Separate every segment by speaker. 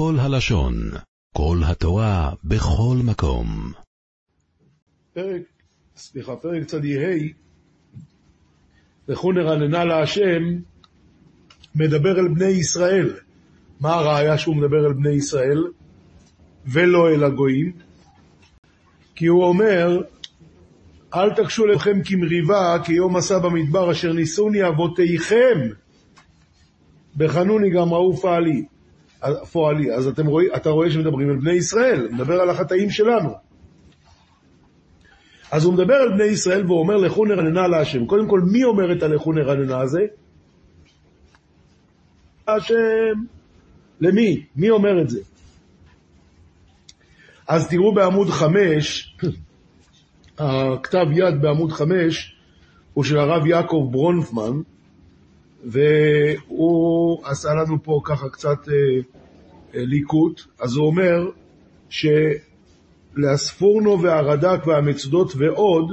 Speaker 1: כל הלשון, כל התורה, בכל מקום.
Speaker 2: פרק, סליחה, פרק צדי לכו נרננה להשם, מדבר אל בני ישראל. מה הראיה שהוא מדבר אל בני ישראל, ולא אל הגויים? כי הוא אומר, אל תקשו לכם כמריבה, כיום עשה במדבר, אשר ניסוני אבותיכם, בחנוני גם ראו פעלי. פועלי. אז אתם רואים, אתה רואה שמדברים על בני ישראל, מדבר על החטאים שלנו. אז הוא מדבר על בני ישראל והוא אומר לכו נרננה להשם. קודם כל, מי אומר את הלכו נרננה הזה? השם. למי? מי אומר את זה? אז תראו בעמוד חמש, הכתב יד בעמוד חמש הוא של הרב יעקב ברונפמן, והוא עשה לנו פה ככה קצת אה, אה, ליקוט, אז הוא אומר שלהספורנו והרד"ק והמצודות ועוד,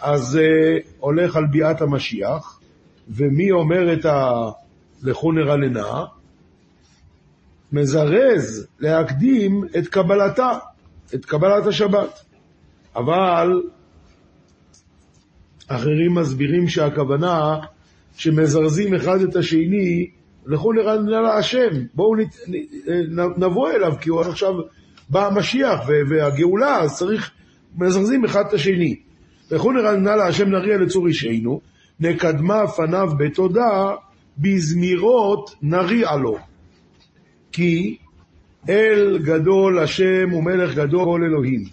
Speaker 2: אז אה, הולך על ביאת המשיח, ומי אומר את ה... לכו נרננה? מזרז להקדים את קבלתה, את קבלת השבת. אבל אחרים מסבירים שהכוונה שמזרזים אחד את השני, לכו נרננה להשם, בואו נת, נבוא אליו, כי הוא עכשיו בא המשיח והגאולה, אז צריך, מזרזים אחד את השני. לכו נרננה להשם נריע לצור אישנו, נקדמה פניו בתודה, בזמירות נריע לו. כי אל גדול השם ומלך גדול כל אלוהים,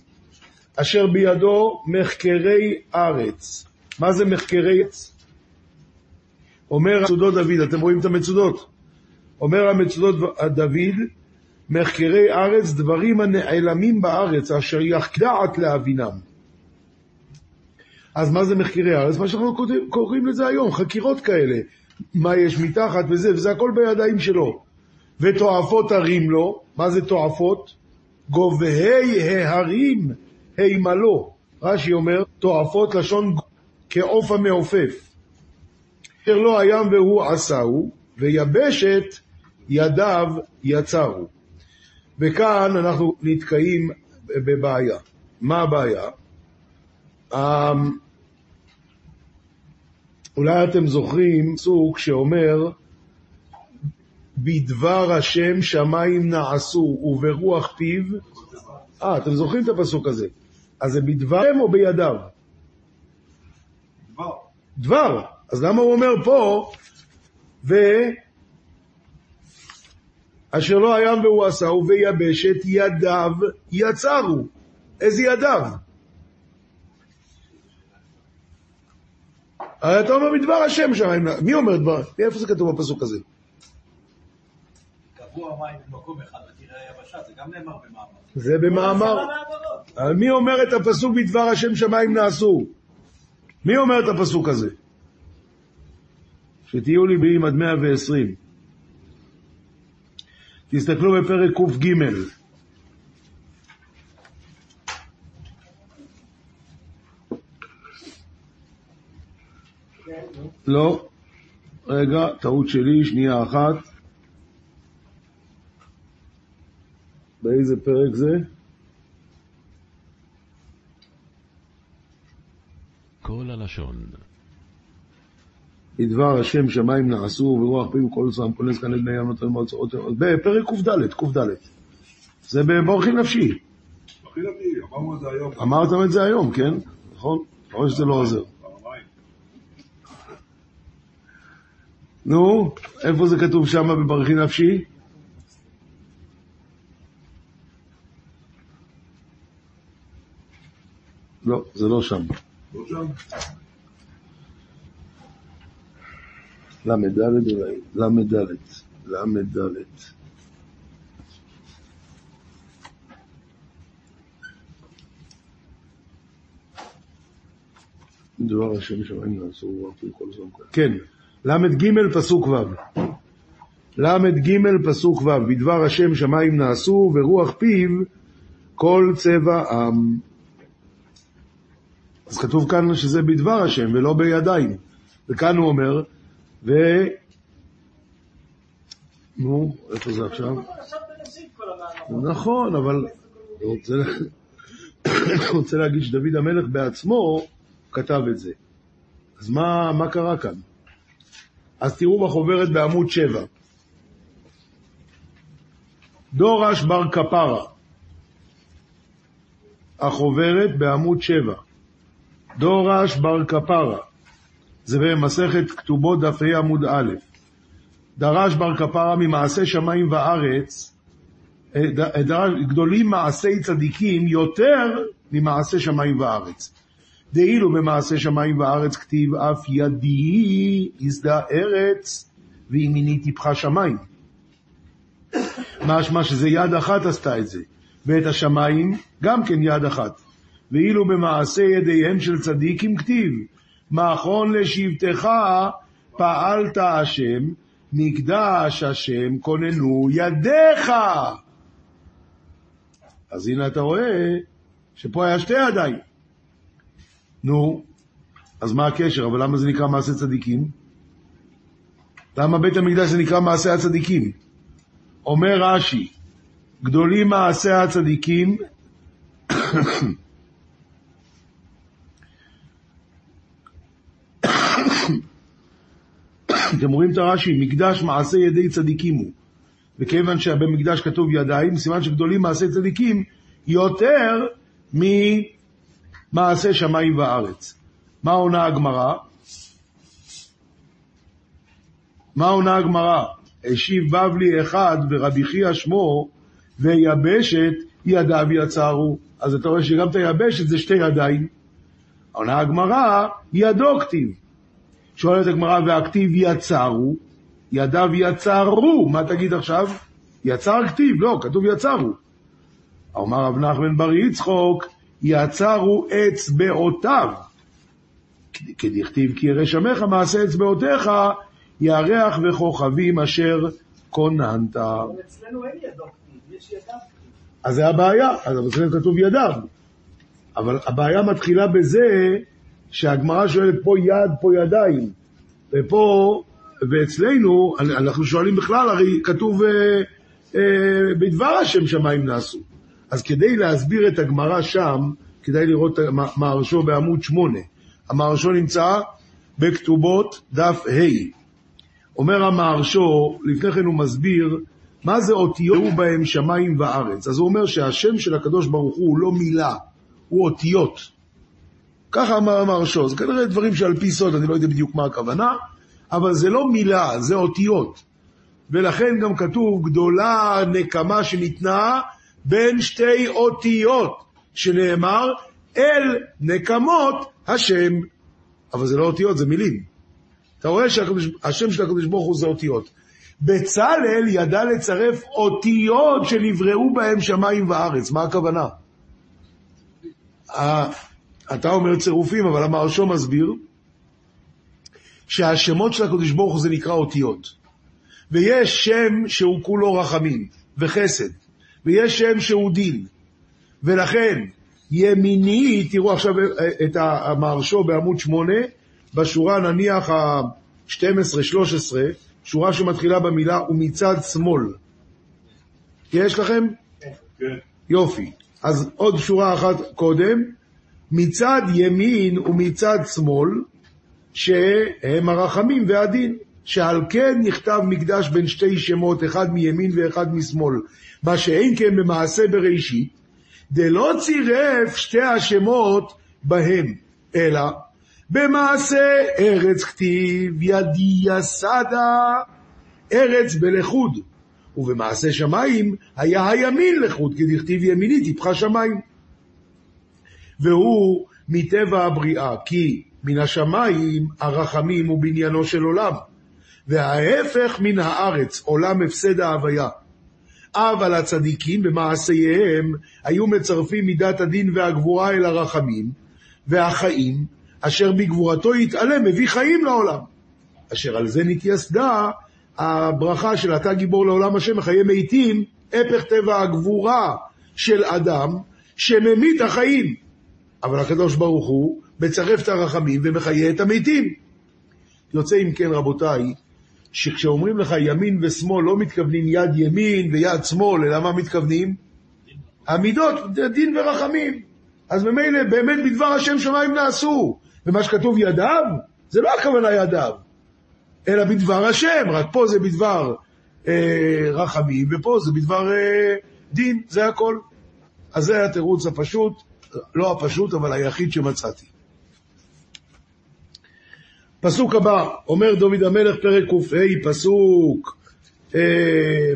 Speaker 2: אשר בידו מחקרי ארץ. מה זה מחקרי ארץ? אומר המצודות דוד, אתם רואים את המצודות? אומר המצודות דוד, מחקרי ארץ, דברים הנעלמים בארץ, אשר יחדעת להבינם. אז מה זה מחקרי ארץ? מה שאנחנו קוראים לזה היום, חקירות כאלה. מה יש מתחת וזה, וזה הכל בידיים שלו. ותועפות הרים לו, מה זה תועפות? גובהי ההרים הימלו. רש"י אומר, תועפות לשון כעוף המעופף. אשר לא הים והוא עשהו, ויבשת ידיו יצרו. וכאן אנחנו נתקעים בבעיה. מה הבעיה? אמ, אולי אתם זוכרים פסוק שאומר בדבר השם שמיים נעשו וברוח פיו אה, אתם זוכרים את הפסוק הזה. אז זה בדברם או בידיו? דבר. דבר. אז למה הוא אומר פה, ו... אשר לא הים והוא עשהו, ויבשת ידיו יצרו. איזה ידיו? הרי אתה אומר מדבר השם שם, מי אומר דבר? איפה זה כתוב בפסוק הזה?
Speaker 3: קבוע מים במקום אחד ותראה היבשה, זה גם נאמר במאמר.
Speaker 2: זה במאמר. מי אומר את הפסוק בדבר השם שמיים נעשו? מי אומר את הפסוק הזה? שתהיו לי באים עד 120. תסתכלו בפרק קג. לא, רגע, טעות שלי, שנייה אחת. באיזה פרק זה?
Speaker 1: כל הלשון.
Speaker 2: בדבר השם שמיים נעשו ורוח פיו כל זעם כונס כאן לבני ים נותן באוצרות בפרק קד, קד. זה בברכי נפשי. אמרתם את זה היום, כן? נכון? או שזה לא עוזר. נו, איפה זה כתוב שם בברכי נפשי? לא, זה לא שם. לא שם? ל"ד אולי, ל"ד, ל"ד. דבר השם שמיים נעשו ורפו כל זמן כל. כן, ל"ג פסוק ו'. ל"ג פסוק ו', בדבר השם שמיים נעשו ורוח פיו כל צבע עם. אז כתוב כאן שזה בדבר השם ולא בידיים. וכאן הוא אומר, ו... נו, איפה זה עכשיו? נכון, אבל אני רוצה, להגיד שדוד המלך בעצמו כתב את זה. אז מה, מה קרה כאן? אז תראו בחוברת בעמוד 7. דורש בר כפרה. החוברת בעמוד 7. דורש בר כפרה. זה במסכת כתובות דף ה' עמוד א'. דרש בר כפרה ממעשה שמיים וארץ, אה, ד- דרש, גדולים מעשי צדיקים יותר ממעשה שמיים וארץ. דאילו במעשה שמיים וארץ כתיב אף ידי יסדה ארץ וימיני טיפחה שמיים. משמע שזה יד אחת עשתה את זה, ואת השמיים גם כן יד אחת. ואילו במעשה ידיהם של צדיקים כתיב, מאחרון לשבטך פעלת השם, מקדש השם כוננו ידיך. אז הנה אתה רואה שפה היה שתי ידיים. נו, אז מה הקשר? אבל למה זה נקרא מעשה צדיקים? למה בית המקדש זה נקרא מעשה הצדיקים? אומר רש"י, גדולים מעשי הצדיקים אתם רואים את הרש"י, מקדש מעשה ידי צדיקים הוא. וכיוון שבמקדש כתוב ידיים, סימן שגדולים מעשי צדיקים יותר ממעשה שמיים וארץ. מה עונה הגמרא? מה עונה הגמרא? השיב בבלי אחד ורבי חייא שמו, ויבשת ידיו יצרו. אז אתה רואה שגם את היבשת זה שתי ידיים. עונה הגמרא, ידו כתיב. שואלת הגמרא, והכתיב יצרו, ידיו יצרו, מה תגיד עכשיו? יצר כתיב, לא, כתוב יצרו. אמר רב נחמן בר יצחוק, יצרו אצבעותיו. כדכתיב כי ירא שמך מעשה אצבעותיך, ירח וכוכבים אשר כוננת.
Speaker 4: אבל אצלנו אין ידו כתיב, יש ידיו.
Speaker 2: אז זה הבעיה, אז אצלנו כתוב ידיו. אבל הבעיה מתחילה בזה שהגמרא שואלת פה יד, פה ידיים. ופה, ואצלנו, אנחנו שואלים בכלל, הרי כתוב אה, אה, בדבר השם שמיים נעשו. אז כדי להסביר את הגמרא שם, כדאי לראות את המהרשו בעמוד 8. המהרשו נמצא בכתובות דף ה'. אומר המהרשו, לפני כן הוא מסביר מה זה אותיות בהם שמיים וארץ. אז הוא אומר שהשם של הקדוש ברוך הוא הוא לא מילה, הוא אותיות. ככה אמר המהרשו, זה כנראה דברים שעל פי סוד, אני לא יודע בדיוק מה הכוונה, אבל זה לא מילה, זה אותיות. ולכן גם כתוב גדולה נקמה שניתנה בין שתי אותיות, שנאמר אל נקמות השם. אבל זה לא אותיות, זה מילים. אתה רואה שהשם של הקדוש ברוך הוא זה אותיות. בצלאל ידע לצרף אותיות שנבראו בהם שמיים וארץ. מה הכוונה? אתה אומר צירופים, אבל המהרשו מסביר שהשמות של הקדוש ברוך הוא זה נקרא אותיות. ויש שם שהוא כולו רחמים וחסד, ויש שם שהוא דין. ולכן, ימיני, תראו עכשיו את המהרשו בעמוד 8, בשורה נניח ה-12-13, שורה שמתחילה במילה ומצד שמאל. יש לכם?
Speaker 3: כן.
Speaker 2: יופי. אז עוד שורה אחת קודם, מצד ימין ומצד שמאל, שהם הרחמים והדין, שעל כן נכתב מקדש בין שתי שמות, אחד מימין ואחד משמאל, מה שאין כן במעשה בראשית, דלא צירף שתי השמות בהם, אלא במעשה ארץ כתיב ידי יסדה, ארץ בלכוד, ובמעשה שמיים היה הימין לחוד, כדכתיב ימיני טיפחה שמיים. והוא מטבע הבריאה, כי מן השמיים הרחמים הוא בניינו של עולם, וההפך מן הארץ, עולם הפסד ההוויה. אבל הצדיקים במעשיהם היו מצרפים מידת הדין והגבורה אל הרחמים, והחיים, אשר בגבורתו יתעלה, מביא חיים לעולם. אשר על זה נתייסדה הברכה של אתה גיבור לעולם השם מחיי מתים, הפך טבע הגבורה של אדם שממית החיים. אבל הקדוש ברוך הוא מצרף את הרחמים ומחיה את המתים. יוצא אם כן רבותיי, שכשאומרים לך ימין ושמאל לא מתכוונים יד ימין ויד שמאל, אלא מה מתכוונים? המידות, דין ורחמים. אז ממילא באמת בדבר השם שמיים נעשו. ומה שכתוב ידיו, זה לא הכוונה ידיו, אלא בדבר השם, רק פה זה בדבר אה, רחמים, ופה זה בדבר אה, דין, זה הכל. אז זה התירוץ הפשוט, לא הפשוט, אבל היחיד שמצאתי. פסוק הבא, אומר דוד המלך, פרק קה, פסוק... אה,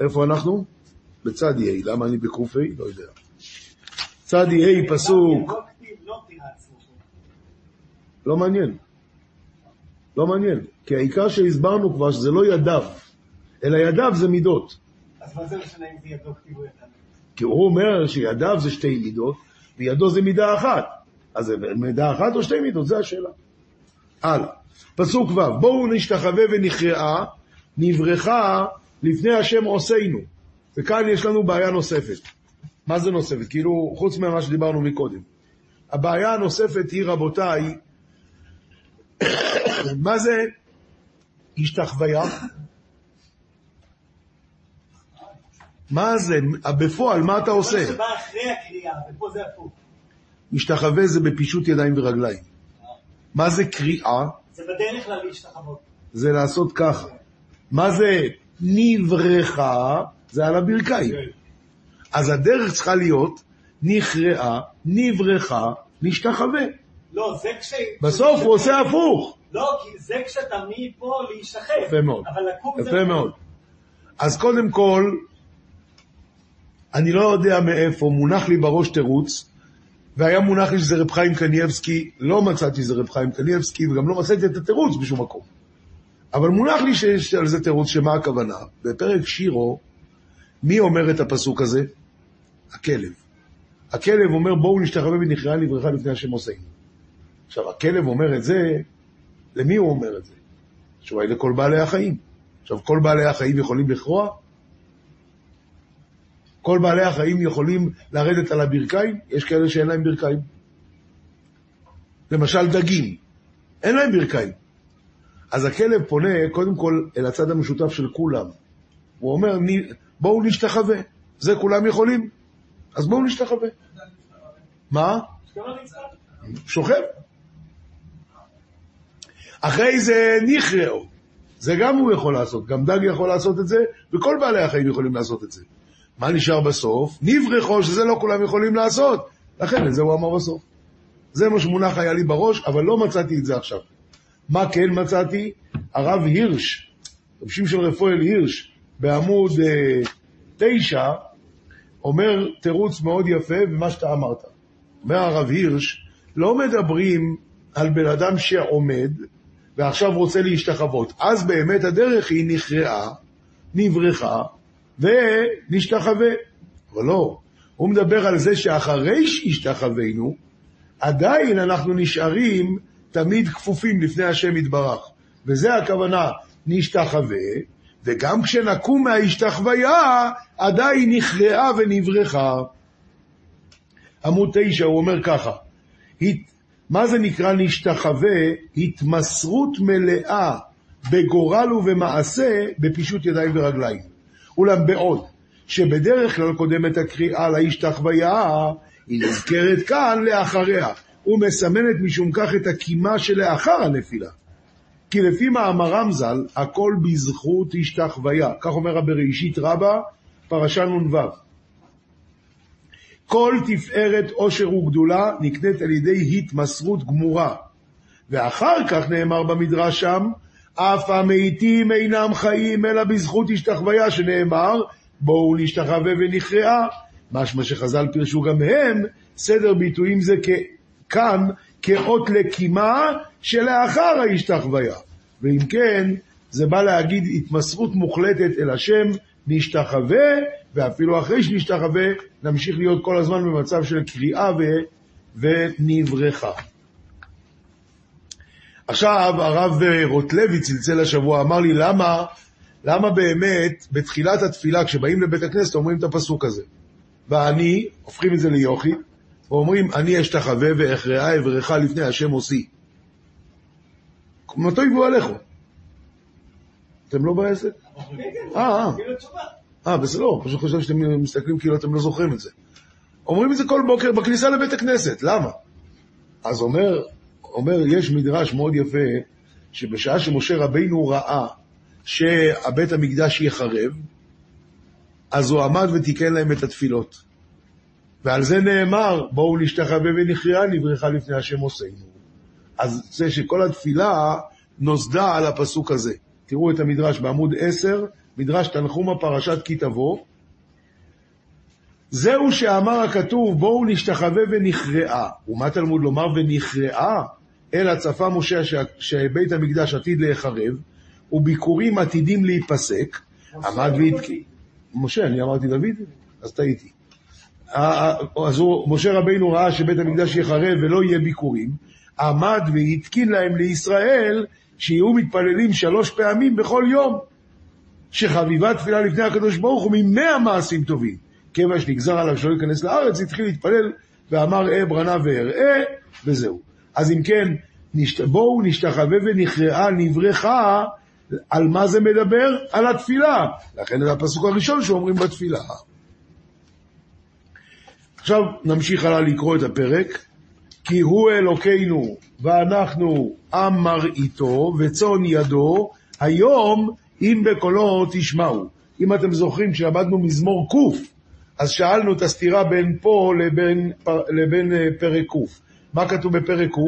Speaker 2: איפה אנחנו? בצד ה', למה אני בקה? לא יודע. צד ה', פסוק...
Speaker 4: לא לו.
Speaker 2: לא מעניין. לא מעניין. כי העיקר שהסברנו כבר שזה לא ידיו, אלא ידיו זה מידות.
Speaker 4: אז מה זה משנה אם זה ידו כתיב או ידו?
Speaker 2: כי הוא אומר שידיו זה שתי מידות, וידו זה מידה אחת. אז זה מידה אחת או שתי מידות? זו השאלה. הלאה. פסוק ו' בואו נשתחווה ונכרעה, נברכה לפני השם עושנו. וכאן יש לנו בעיה נוספת. מה זה נוספת? כאילו, חוץ ממה שדיברנו מקודם. הבעיה הנוספת היא, רבותיי, מה זה השתחוויה? מה זה? בפועל, מה אתה עושה?
Speaker 4: זה בא אחרי הקריאה, ופה זה הפוך.
Speaker 2: משתחווה זה בפישוט ידיים ורגליים. מה זה קריאה?
Speaker 4: זה בדרך כלל להשתחוות.
Speaker 2: זה לעשות ככה. מה זה נברכה? זה על הברכיים. אז הדרך צריכה להיות נכרעה, נברכה, נשתחווה.
Speaker 4: לא, זה כש...
Speaker 2: בסוף הוא עושה הפוך.
Speaker 4: לא, כי זה כשאתה מפה להישחט.
Speaker 2: יפה מאוד.
Speaker 4: אבל לקום זה...
Speaker 2: יפה מאוד. אז קודם כל, אני לא יודע מאיפה, מונח לי בראש תירוץ, והיה מונח לי שזה רב חיים קניאבסקי, לא מצאתי שזה רב חיים קניאבסקי, וגם לא מצאתי את התירוץ בשום מקום. אבל מונח לי שיש על זה תירוץ, שמה הכוונה? בפרק שירו, מי אומר את הפסוק הזה? הכלב. הכלב אומר, בואו נשתחווה ונכרעה לברכה לפני השם עושינו. עכשיו, הכלב אומר את זה, למי הוא אומר את זה? התשובה היא לכל בעלי החיים. עכשיו, כל בעלי החיים יכולים לכרוע? כל בעלי החיים יכולים לרדת על הברכיים? יש כאלה שאין להם ברכיים. למשל דגים, אין להם ברכיים. אז הכלב פונה קודם כל אל הצד המשותף של כולם. הוא אומר, בואו נשתחווה. זה כולם יכולים, אז בואו נשתחווה. מה? שוכב. אחרי זה נכרעו. זה גם הוא יכול לעשות, גם דג יכול לעשות את זה, וכל בעלי החיים יכולים לעשות את זה. מה נשאר בסוף? נברכו, שזה לא כולם יכולים לעשות. לכן את זה הוא אמר בסוף. זה מה שמונח היה לי בראש, אבל לא מצאתי את זה עכשיו. מה כן מצאתי? הרב הירש, רב שמשון רפואל הירש, בעמוד אה, תשע, אומר תירוץ מאוד יפה במה שאתה אמרת. אומר הרב הירש, לא מדברים על בן אדם שעומד ועכשיו רוצה להשתחוות. אז באמת הדרך היא נכרעה, נברכה ונשתחווה. אבל לא, הוא מדבר על זה שאחרי שהשתחווינו, עדיין אנחנו נשארים תמיד כפופים לפני השם יתברך. וזה הכוונה, נשתחווה, וגם כשנקום מההשתחוויה, עדיין נכרעה ונברכה. עמוד תשע, הוא אומר ככה, מה זה נקרא נשתחווה? התמסרות מלאה בגורל ובמעשה בפישוט ידיים ורגליים. אולם בעוד שבדרך כלל קודמת הקריאה להשתחוויה, היא נזכרת כאן לאחריה, ומסמנת משום כך את הקימה שלאחר הנפילה. כי לפי מאמרם ז"ל, הכל בזכות השתחוויה. כך אומר הבראשית רבה, פרשה נ"ו. כל תפארת עושר וגדולה נקנית על ידי התמסרות גמורה. ואחר כך נאמר במדרש שם, אף המתים אינם חיים אלא בזכות השתחוויה, שנאמר, בואו נשתחווה ונכרעה. משמע שחז"ל פירשו גם הם, סדר ביטויים זה כאן כאות לקימה שלאחר ההשתחוויה. ואם כן, זה בא להגיד התמסרות מוחלטת אל השם, נשתחווה, ואפילו אחרי שנשתחווה, נמשיך להיות כל הזמן במצב של קריאה ו... ונברכה. עכשיו הרב רוטלוי צלצל השבוע, אמר לי למה, למה באמת בתחילת התפילה כשבאים לבית הכנסת אומרים את הפסוק הזה. ואני, הופכים את זה ליוכי, ואומרים אני אשתחווה ואכרעה אברכה לפני השם עושי. מתי יבוא עליכם? אתם לא בעסק? אה, אה. אה, בסדר, לא, פשוט חושב שאתם מסתכלים כאילו אתם לא זוכרים את זה. אומרים את זה כל בוקר בכניסה לבית הכנסת, למה? אז אומר, אומר, יש מדרש מאוד יפה, שבשעה שמשה רבינו ראה שהבית המקדש יחרב, אז הוא עמד ותיקן להם את התפילות. ועל זה נאמר, בואו נשתחווה ונכריעה נברכה לפני השם עושינו. אז זה שכל התפילה נוסדה על הפסוק הזה. תראו את המדרש בעמוד 10, מדרש תנחומה פרשת כי תבוא. זהו שאמר הכתוב, בואו נשתחווה ונכרעה. ומה תלמוד לומר ונכרעה? אלא צפה משה ש- שבית המקדש עתיד להיחרב, וביקורים עתידים להיפסק. עמד והתקין. משה, אני אמרתי דוד? אז טעיתי. אז הוא, משה רבינו ראה שבית המקדש יחרב ולא יהיה ביקורים, עמד והתקין להם לישראל שיהיו מתפללים שלוש פעמים בכל יום, שחביבה תפילה לפני הקדוש ברוך הוא ממאה מעשים טובים. כיוון שנגזר עליו שלא ייכנס לארץ, התחיל להתפלל ואמר אה ברנה ואראה, וזהו. אז אם כן, נשת... בואו נשתחווה ונכרעה נברכה, על מה זה מדבר? על התפילה. לכן זה הפסוק הראשון שאומרים בתפילה. עכשיו נמשיך הלאה לקרוא את הפרק. כי הוא אלוקינו ואנחנו עם מרעיתו וצאן ידו, היום אם בקולו תשמעו. אם אתם זוכרים כשלמדנו מזמור ק', אז שאלנו את הסתירה בין פה לבין, לבין אה, פרק ק'. מה כתוב בפרק ק'?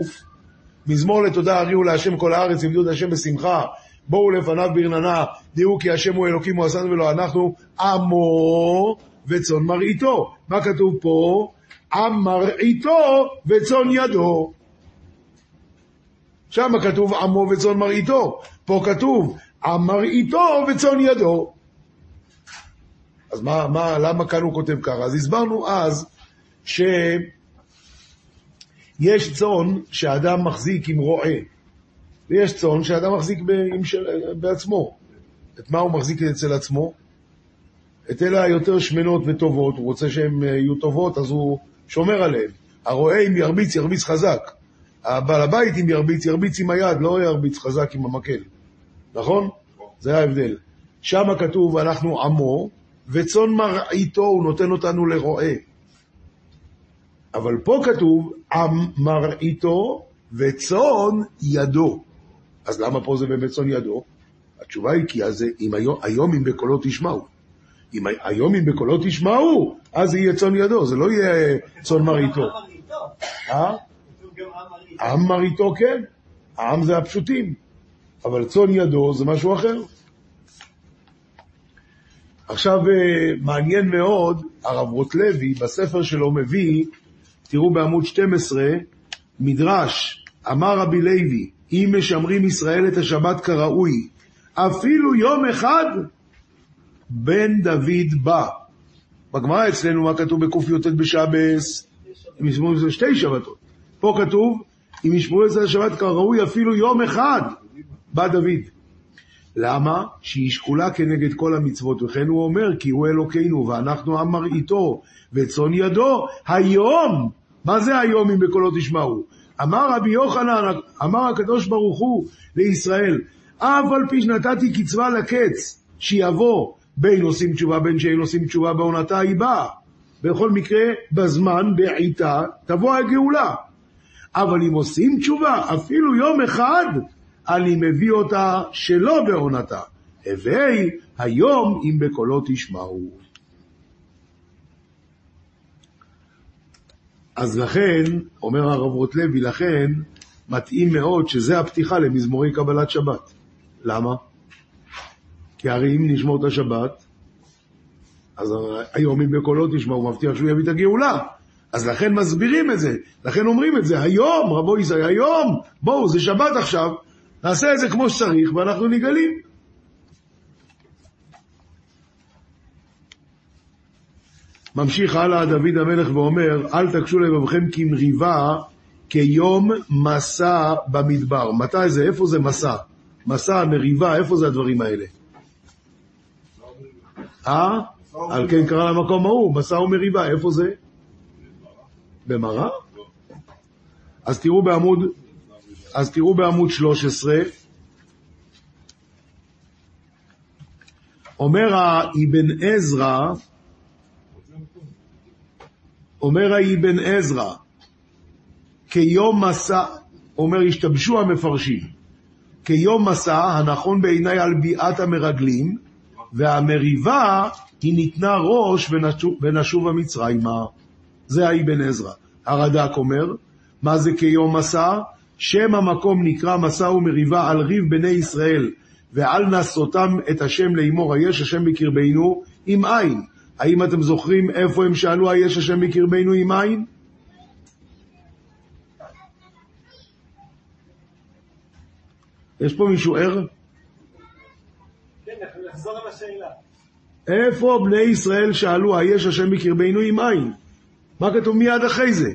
Speaker 2: מזמור לתודה הריעו להשם כל הארץ, עבדו את השם בשמחה, בואו לפניו ברננה, דעו כי השם הוא אלוקים הוא עשנו ולא אנחנו, עמו וצאן מרעיתו. מה כתוב פה? עם מרעיתו וצאן ידו. שם כתוב עמו וצאן מרעיתו, פה כתוב עם מרעיתו וצאן ידו. אז מה, מה, למה כאן הוא כותב ככה? אז הסברנו אז שיש צאן שאדם מחזיק עם רועה, ויש צאן שאדם מחזיק ב, בעצמו. את מה הוא מחזיק אצל עצמו? את אלה היותר שמנות וטובות, הוא רוצה שהן יהיו טובות, אז הוא שומר עליהן. הרועה אם ירביץ, ירביץ חזק. הבעל הבית אם ירביץ, ירביץ עם היד, לא ירביץ חזק עם המקל. נכון? זה ההבדל. שם כתוב, אנחנו עמו, וצאן מרעיתו, הוא נותן אותנו לרועה. אבל פה כתוב, עם מרעיתו וצאן ידו. אז למה פה זה באמת צאן ידו? התשובה היא כי אז, אם היום, היום אם בקולו תשמעו. אם היום אם בקולו תשמעו, אז זה יהיה צאן ידו, זה לא יהיה צאן מרעיתו.
Speaker 4: עם מרעיתו.
Speaker 2: אה? כן, העם זה הפשוטים, אבל צאן ידו זה משהו אחר. עכשיו, אה, מעניין מאוד, הרב רוטלוי בספר שלו מביא, תראו בעמוד 12, מדרש, אמר רבי לוי, אם משמרים ישראל את השבת כראוי, אפילו יום אחד, בן דוד בא. בגמרא אצלנו, מה כתוב בקי"ט בשבס? אם ישמעו את שתי שבתות. פה כתוב, אם ישמעו את השבת כראוי, אפילו יום אחד, בא דוד. למה? שהיא שקולה כנגד כל המצוות, וכן הוא אומר, כי הוא אלוקינו, ואנחנו עם מרעיתו, וצאן ידו, היום, מה זה היום אם בקולו תשמעו? אמר רבי יוחנן, אמר הקדוש ברוך הוא לישראל, אף על פי שנתתי קצבה לקץ, שיבוא בין עושים תשובה, בין שאין עושים תשובה בעונתה היא באה. בכל מקרה, בזמן, בעיתה, תבוא הגאולה. אבל אם עושים תשובה, אפילו יום אחד, אני מביא אותה שלא בעונתה. הווי היום אם בקולו תשמעו. אז לכן, אומר הרב רוטלוי, לכן מתאים מאוד שזה הפתיחה למזמורי קבלת שבת. למה? כי הרי אם נשמור את השבת, אז היום אם בקולו תשמע, הוא מבטיח שהוא יביא את הגאולה. אז לכן מסבירים את זה, לכן אומרים את זה, היום, רבו ישראל, היום, בואו, זה שבת עכשיו, נעשה את זה כמו שצריך ואנחנו נגלים. ממשיך הלאה דוד המלך ואומר, אל תקשו לבבכם כמריבה כיום מסע במדבר. מתי זה? איפה זה מסע? מסע, מריבה, איפה זה הדברים האלה? אה? על כן קרא למקום ההוא, מסע ומריבה, איפה זה? במראה? אז תראו בעמוד, אז תראו בעמוד 13, אומר האבן עזרא, אומר האבן עזרא, כיום מסע, אומר השתבשו המפרשים, כיום מסע הנכון בעיניי על ביאת המרגלים, והמריבה היא ניתנה ראש ונשוב, ונשובה מצרימה. זה האבן עזרא. הרד"ק אומר, מה זה כיום מסע? שם המקום נקרא מסע ומריבה על ריב בני ישראל, ועל נסותם את השם לאמור היש השם בקרבנו עם עין. האם אתם זוכרים איפה הם שאלו היש השם בקרבנו עם עין? יש פה מישהו ער?
Speaker 4: כן, נחזור על השאלה.
Speaker 2: איפה בני ישראל שאלו היש השם בקרבנו עם עין? מה כתוב מיד אחרי זה?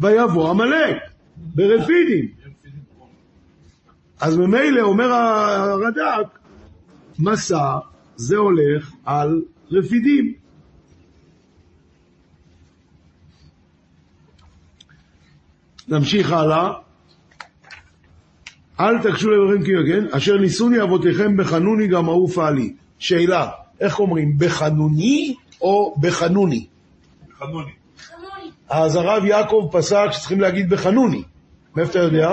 Speaker 2: ויבוא עמלק, ברפידים. אז ממילא אומר הרד"ק, מסע זה הולך על רפידים. נמשיך הלאה. אל תקשו לדברים כאילו, כן? אשר ניסוני אבותיכם בחנוני גם אהופה לי. שאלה, איך אומרים, בחנוני או בחנוני?
Speaker 3: חנוני.
Speaker 2: אז הרב יעקב פסק שצריכים להגיד בחנוני. מאיפה אתה יודע?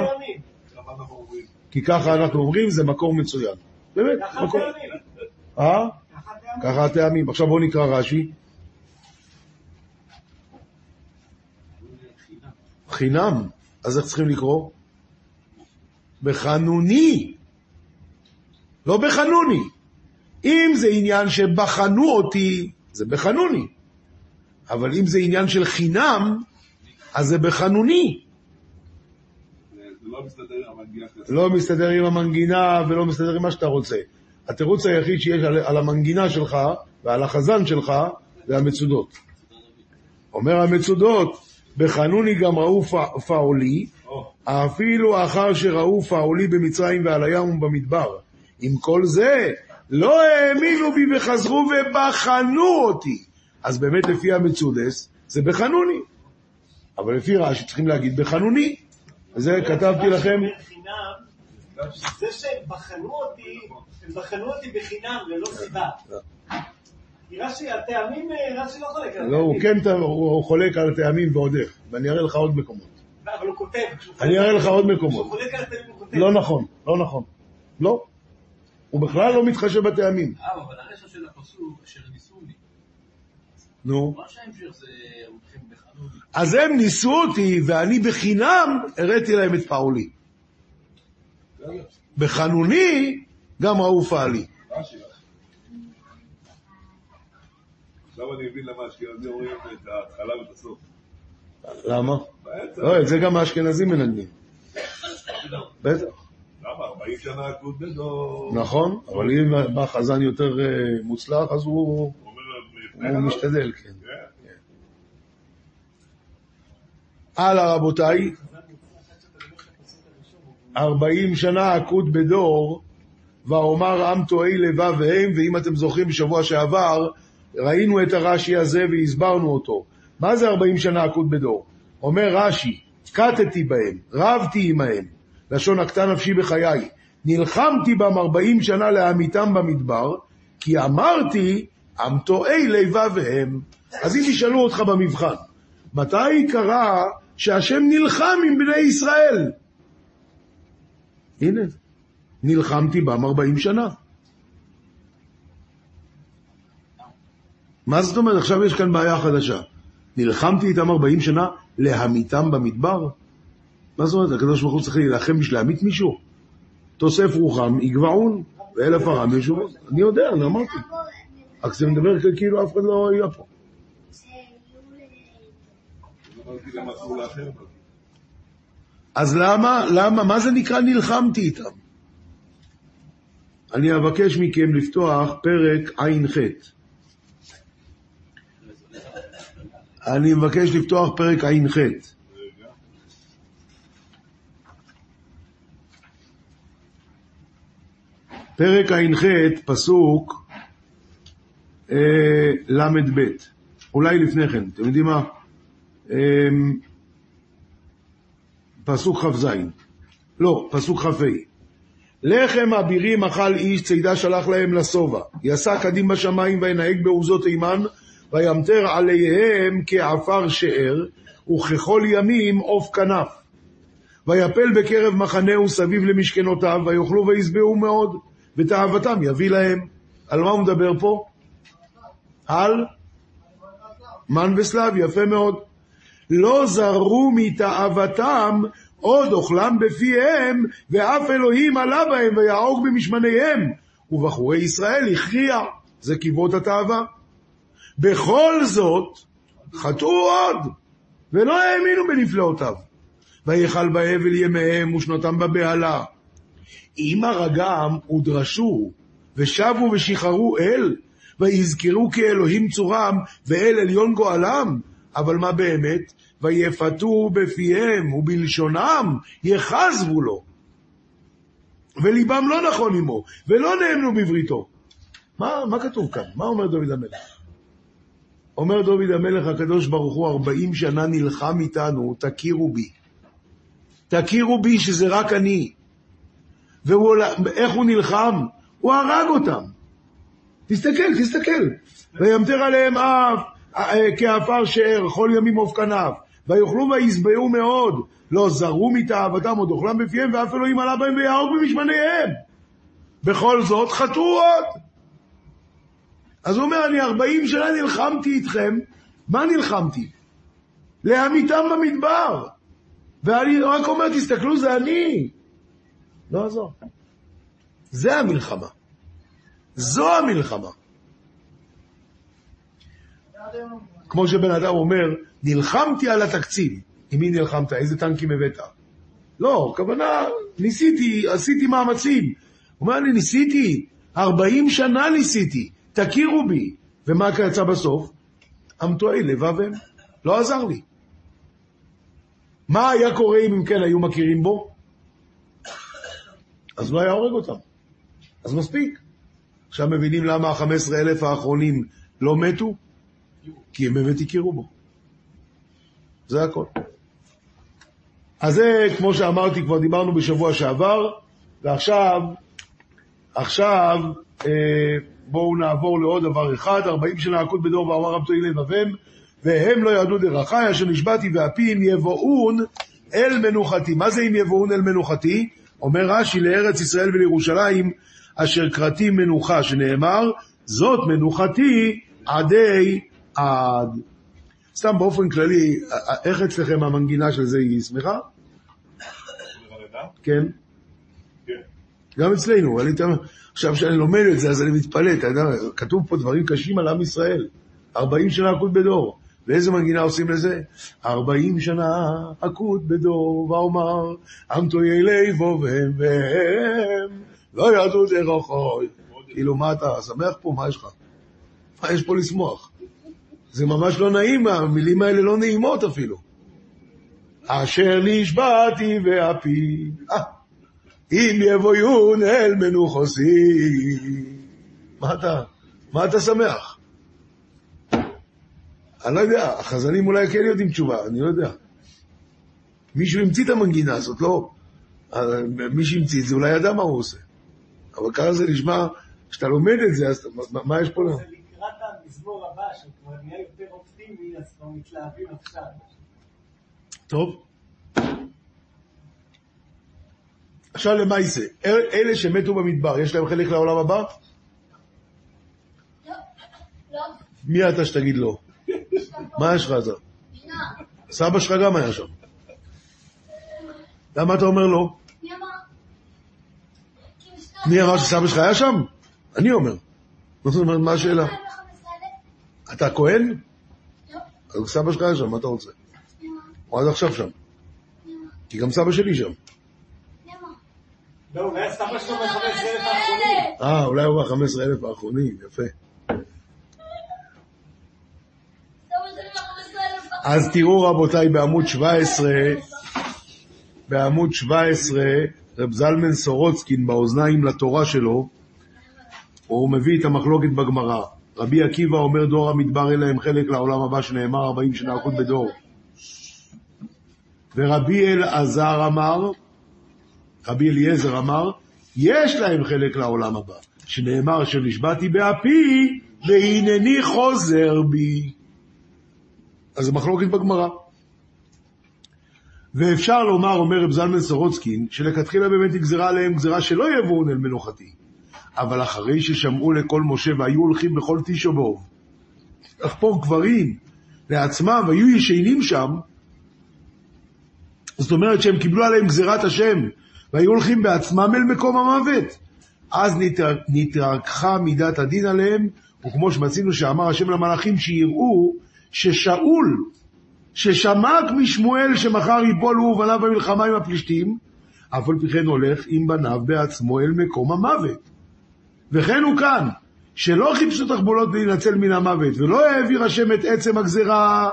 Speaker 2: כי ככה אנחנו אומרים, זה מקור מצוין. באמת, מקור... אה?
Speaker 4: ככה טעמים.
Speaker 2: ככה הטעמים. עכשיו בואו נקרא רש"י. חינם. אז איך צריכים לקרוא? בחנוני. לא בחנוני. אם זה עניין שבחנו אותי, זה בחנוני. אבל אם זה עניין של חינם, אז זה בחנוני.
Speaker 3: זה לא מסתדר עם המנגינה
Speaker 2: לא מסתדר עם המנגינה ולא מסתדר עם מה שאתה רוצה. התירוץ היחיד שיש על, על המנגינה שלך ועל החזן שלך זה המצודות. אומר המצודות, בחנוני גם ראו פ- פאולי,
Speaker 3: או,
Speaker 2: אפילו אחר שראו פאולי במצרים ועל הים ובמדבר. עם כל זה, לא האמינו בי וחזרו ובחנו אותי. אז באמת לפי המצודס, זה בחנוני. אבל לפי רש"י צריכים להגיד בחנוני. זה כתבתי לכם,
Speaker 4: זה שהם בחנו אותי, הם בחנו אותי בחינם, ללא סיבה. כי רש"י, הטעמים, אה, רש"י לא חולק על
Speaker 2: לא, הוא
Speaker 4: הטעמים.
Speaker 2: כן הוא הוא חולק על הטעמים ועוד איך, ואני אראה לך עוד מקומות.
Speaker 4: אבל הוא כותב. כשהוא
Speaker 2: אני אראה לך עוד
Speaker 4: כשהוא
Speaker 2: מקומות.
Speaker 4: חולק על הטעמים הוא כותב.
Speaker 2: לא נכון, לא נכון. לא. הוא בכלל לא מתחשב בטעמים.
Speaker 3: אה, אבל הרשע של הפסוק, אשר ניסוני.
Speaker 2: נו.
Speaker 3: מה שההמשך זה, בחנוני.
Speaker 2: אז הם ניסו אותי, ואני בחינם הראיתי להם את פאולי. בחנוני גם.
Speaker 3: רש"י, רש"י. עכשיו אני מבין למה אשכנזים אומרים את ההתחלה ואת הסוף.
Speaker 2: למה? לא, את זה גם האשכנזים מנגנים. בטח.
Speaker 3: למה? 40 שנה עקוד בדור.
Speaker 2: נכון, אבל אם בא חזן יותר אה, מוצלח, אז הוא הוא
Speaker 3: כן,
Speaker 2: משתדל, כן.
Speaker 3: כן.
Speaker 2: הלאה רבותיי, ארבעים שנה עקוד בדור, ואומר עם טועי לבב והם, ואם אתם זוכרים בשבוע שעבר, ראינו את הרש"י הזה והסברנו אותו. מה זה ארבעים שנה עקוד בדור? אומר רש"י, קטתי בהם, רבתי עמהם, לשון הקטן נפשי בחיי, נלחמתי בם ארבעים שנה להמיתם במדבר, כי אמרתי, עם טועי לבב והם. אז אם ישאלו אותך במבחן, מתי קרה שהשם נלחם עם בני ישראל? הנה, נלחמתי בם 40 שנה. מה זאת אומרת? עכשיו יש כאן בעיה חדשה. נלחמתי איתם 40 שנה להמיתם במדבר? מה זאת אומרת? הקדוש ברוך הוא צריך להילחם בשביל להמית מישהו? תוסף רוחם יגבעון, ואלף ארם ישובו. אני יודע, אני אמרתי. רק זה מדבר כאילו אף אחד לא היה פה.
Speaker 3: אמרתי להם אסור לאחר.
Speaker 2: אז למה, למה, מה זה נקרא נלחמתי איתם? אני אבקש מכם לפתוח פרק ע"ח. אני מבקש לפתוח פרק ע"ח. פרק ע"ח, פסוק אה, ל"ב. אולי לפני כן, אתם יודעים מה? אה, פסוק כ"ז. לא, פסוק כ"ה. לחם אבירים אכל איש, צידה שלח להם לשובע. יסע קדים בשמיים וינהג בעוזות תימן, וימטר עליהם כעפר שאר, וככל ימים עוף כנף. ויפל בקרב מחנהו סביב למשכנותיו, ויאכלו וישבעו מאוד, ותאוותם יביא להם. על מה הוא מדבר פה? על מן וסלב, יפה מאוד. לא זרו מתאוותם עוד אוכלם בפיהם, ואף אלוהים עלה בהם ויהרוג במשמניהם. ובחורי ישראל הכריע, זה קיבות התאווה. בכל זאת, חטאו עוד, ולא האמינו בנפלאותיו. ויכל בהבל ימיהם ושנותם בבהלה. אם הרגם ודרשו, ושבו ושחררו אל, ויזכרו כי אלוהים צורם, ואל עליון גואלם, אבל מה באמת? ויפתו בפיהם ובלשונם יחזבו לו. וליבם לא נכון עמו, ולא נאמנו בבריתו. מה, מה כתוב כאן? מה אומר דוד המלך? אומר דוד המלך הקדוש ברוך הוא, ארבעים שנה נלחם איתנו, תכירו בי. תכירו בי שזה רק אני. ואיך הוא נלחם? הוא הרג אותם. תסתכל, תסתכל. וימטר עליהם אף כעפר שאר, כל ימים עוף כנף. ויאכלו וישבעו מאוד, לא זרו מתאוותם עוד אוכלם בפיהם, ואף אלוהים עלה בהם ויהרוג במשמניהם. בכל זאת חטאו עוד. אז הוא אומר, אני ארבעים שנה נלחמתי איתכם, מה נלחמתי? להמיתם במדבר. ואני רק אומר, תסתכלו, זה אני. לא יעזור. זה המלחמה. זו המלחמה. כמו שבן אדם אומר, נלחמתי על התקציב. עם מי נלחמת? איזה טנקים הבאת? לא, הכוונה, ניסיתי, עשיתי מאמצים. הוא אומר לי, ניסיתי, 40 שנה ניסיתי, תכירו בי. ומה יצא בסוף? אמתועי לבב הם. לא עזר לי. מה היה קורה אם כן היו מכירים בו? אז לא היה הורג אותם. אז מספיק. עכשיו מבינים למה ה-15 אלף האחרונים לא מתו? כי הם באמת הכירו בו. זה הכל. אז זה, כמו שאמרתי, כבר דיברנו בשבוע שעבר, ועכשיו, עכשיו, אה, בואו נעבור לעוד דבר אחד, 40 שנה הכות בדור ואמר רב תהי לבבם, והם לא ידעו דרכי, אשר נשבעתי ואפי אם יבואון אל מנוחתי. מה זה אם יבואון אל מנוחתי? אומר רש"י, לארץ ישראל ולירושלים, אשר קראתי מנוחה, שנאמר, זאת מנוחתי עדי עד. סתם באופן כללי, איך אצלכם המנגינה של זה היא שמחה? כן. גם אצלנו, עכשיו כשאני לומד את זה, אז אני מתפלא, אתה יודע, כתוב פה דברים קשים על עם ישראל. 40 שנה עקוד בדור. ואיזה מנגינה עושים לזה? 40 שנה עקוד בדור, ואומר, עם תויי ליבו והם והם, לא ידעו דרכוי. כאילו, מה אתה שמח פה? מה יש לך? מה יש פה לשמוח? זה ממש לא נעים, המילים האלה לא נעימות אפילו. אשר נשבעתי ואפי, אה, אם יבואון אל מנוחוסי. מה אתה, מה אתה שמח? אני לא יודע, החזנים אולי כן יודעים תשובה, אני לא יודע. מישהו המציא את המנגינה הזאת, לא? מי שהמציא את זה אולי ידע מה הוא עושה. אבל ככה זה נשמע, כשאתה לומד את זה, אז מה, מה יש פה?
Speaker 4: המזמור הבא, שכבר נהיה יותר אופטימי, אז כבר מתלהבים עכשיו.
Speaker 2: טוב. עכשיו למעשה, אלה שמתו במדבר, יש להם חלק לעולם הבא?
Speaker 5: לא, לא.
Speaker 2: מי אתה שתגיד לא? מה יש לך אז? סבא שלך גם היה שם. למה אתה אומר לא?
Speaker 5: מי אמר?
Speaker 2: מי אמר שסבא שלך היה שם? אני אומר. מה השאלה?
Speaker 5: 215,000?
Speaker 2: אתה כהן?
Speaker 5: לא.
Speaker 2: אז סבא שלך היה שם, מה אתה רוצה?
Speaker 5: אמר?
Speaker 2: הוא עד עכשיו שם.
Speaker 5: אמר?
Speaker 2: כי גם סבא שלי שם.
Speaker 5: אמר?
Speaker 4: לא, אולי הסבא שלו מחפש אלף
Speaker 5: 215,000.
Speaker 4: האחרונים.
Speaker 2: אה, אולי הוא ב-15 אלף האחרונים, יפה.
Speaker 5: סבא שלי 15,000.
Speaker 2: אז תראו רבותיי בעמוד 17, בעמוד 17, רב זלמן סורוצקין באוזניים לתורה שלו, הוא מביא את המחלוקת בגמרא. רבי עקיבא אומר דור המדבר אין להם חלק לעולם הבא שנאמר 40 שנה עקוד בדור. ורבי אלעזר אמר, רבי אליעזר אמר, יש להם חלק לעולם הבא, שנאמר שנשבעתי באפי, והנני חוזר בי. אז זה מחלוקת בגמרא. ואפשר לומר, אומר רב זלמן סורוצקין, שלכתחילה באמת נגזרה עליהם גזרה שלא יבואו אל מנוחתי. אבל אחרי ששמעו לקול משה והיו הולכים בכל תשע באוב, לחפור קברים לעצמם והיו ישנים שם, זאת אומרת שהם קיבלו עליהם גזירת השם והיו הולכים בעצמם אל מקום המוות. אז נתר- נתרככה מידת הדין עליהם, וכמו שמצינו שאמר השם למלאכים שיראו ששאול, ששמע משמואל שמחר ייפול הוא ובניו במלחמה עם הפלישתים, אף על פי כן הולך עם בניו בעצמו אל מקום המוות. וכן הוא כאן, שלא חיפשו תחבולות להינצל מן המוות, ולא העביר השם את עצם הגזרה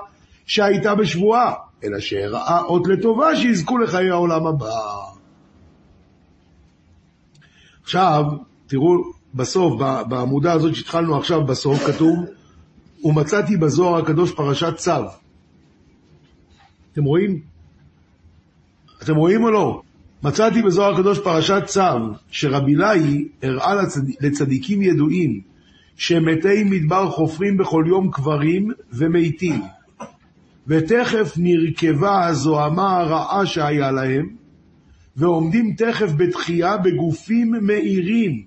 Speaker 2: שהייתה בשבועה, אלא שהראה אות לטובה שיזכו לחיי העולם הבא. עכשיו, תראו, בסוף, בעמודה הזאת שהתחלנו עכשיו, בסוף כתוב, ומצאתי בזוהר הקדוש פרשת צו. אתם רואים? אתם רואים או לא? מצאתי בזוהר הקדוש פרשת צו, שרבי לוי הראה לצד... לצדיקים ידועים, שמתי מדבר חופרים בכל יום קברים ומתים. ותכף נרכבה הזוהמה הרעה שהיה להם, ועומדים תכף בתחייה בגופים מאירים,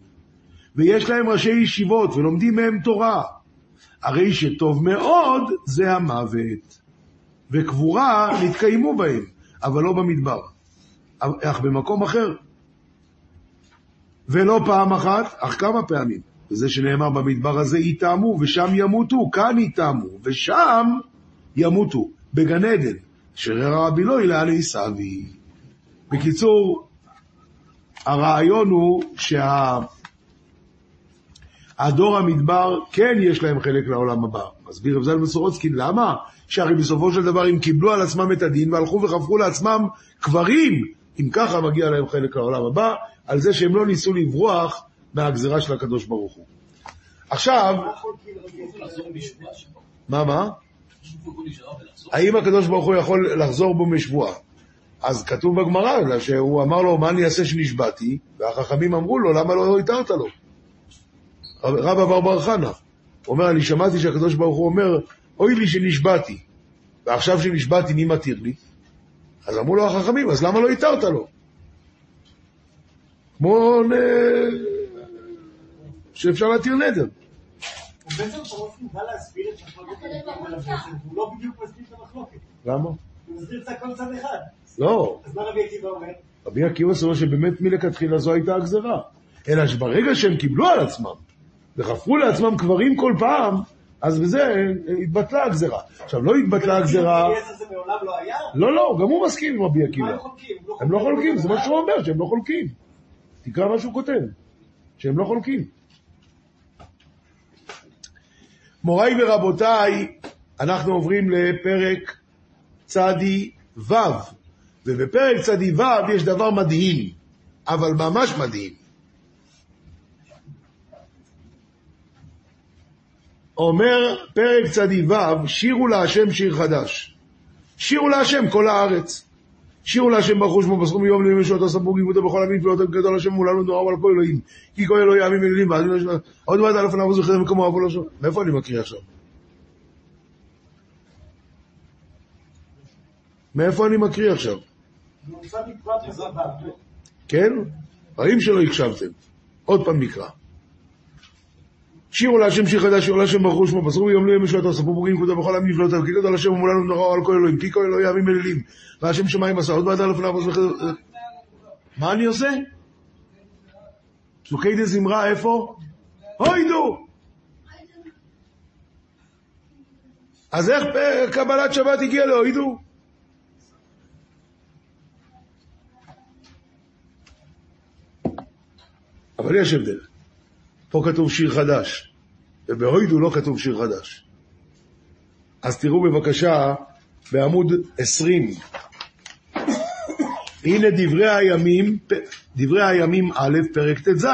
Speaker 2: ויש להם ראשי ישיבות, ולומדים מהם תורה. הרי שטוב מאוד זה המוות. וקבורה נתקיימו בהם, אבל לא במדבר, אך במקום אחר. ולא פעם אחת, אך כמה פעמים. וזה שנאמר במדבר הזה יטעמו, ושם ימותו, כאן יטעמו, ושם ימותו, בגן עדן, אשר הרע רבי לא לאן עיסבי. בקיצור, הרעיון הוא שה... הדור המדבר כן יש להם חלק לעולם הבא. מסביר רב זלמן סורוצקין, למה? שהרי בסופו של דבר הם קיבלו על עצמם את הדין והלכו וחפרו לעצמם קברים, אם ככה מגיע להם חלק לעולם הבא, על זה שהם לא ניסו לברוח מהגזירה של הקדוש ברוך הוא. עכשיו,
Speaker 4: מה
Speaker 2: מה? האם הקדוש ברוך הוא יכול לחזור בו משבועה? אז כתוב בגמרא שהוא אמר לו, מה אני אעשה שנשבעתי? והחכמים אמרו לו, למה לא התרת לו? רב אבר בר חנה. אומר, אני שמעתי שהקדוש ברוך הוא אומר, אוי לי שנשבעתי, ועכשיו שנשבעתי מי מתיר לי? אז אמרו לו החכמים, אז למה לא התרת לו? כמו נ... שאפשר להתיר נדר.
Speaker 4: הוא בעצם פרופים בא להסביר את מחלוקת המקום ולבית, הוא לא בדיוק מסביר את המחלוקת.
Speaker 2: למה?
Speaker 4: הוא מסביר את הכל צד אחד.
Speaker 2: לא,
Speaker 4: אז מה רבי עקיבא אומר?
Speaker 2: רבי עקיבא סובר שבאמת מלכתחילה זו הייתה הגזרה. אלא שברגע שהם קיבלו על עצמם וחפרו לעצמם קברים כל פעם, אז בזה התבטלה הגזרה. עכשיו, לא התבטלה הגזרה...
Speaker 4: לא היה?
Speaker 2: לא, לא, גם הוא מסכים עם רבי
Speaker 4: מה
Speaker 2: עקיבא.
Speaker 4: הם חולקים?
Speaker 2: הם לא חולקים, זה מה שהוא אומר, שהם לא חולקים. תקרא מה שהוא כותב, שהם לא חולקים. מוריי ורבותיי, אנחנו עוברים לפרק צדי ו', ובפרק צדי ו' יש דבר מדהים, אבל ממש מדהים. אומר פרק צדי ו', שירו להשם שיר חדש. שירו להשם כל הארץ. שירו להשם ברוך הוא שמו בסכום מיום ליום ישועתו סבור גיבותו בכל עמים תפילותו גדול השם מולנו נורא ועל כל אלוהים כי כל אלוהי עמים אלילים ועד יום השם עוד מעט אלף עליו וזוכר מקומו אבו לא שום מאיפה אני מקריא עכשיו? מאיפה אני מקריא עכשיו? כן? האם שלא הקשבתם? עוד פעם נקרא. שירו להשם שיר חדש, שירו להשם ברוך הוא שמו, בסרו ביום ליום ישועתו, ספרו בוגרים כבודו בכל העמים נפלאותיו, כי גדול השם ומולנו נורא על כל אלוהים, כי כל אלוהי עמים אלילים, והשם שמיים עשה, עוד בעד לפניו עוז וחדר... מה אני עושה? לוקי דה זמרה, איפה? הוידו! אז איך קבלת שבת הגיע להוידו? אבל יש הבדל. פה כתוב שיר חדש, ובהוידו לא כתוב שיר חדש. אז תראו בבקשה בעמוד 20. הנה דברי הימים, דברי הימים א', פרק ט"ז.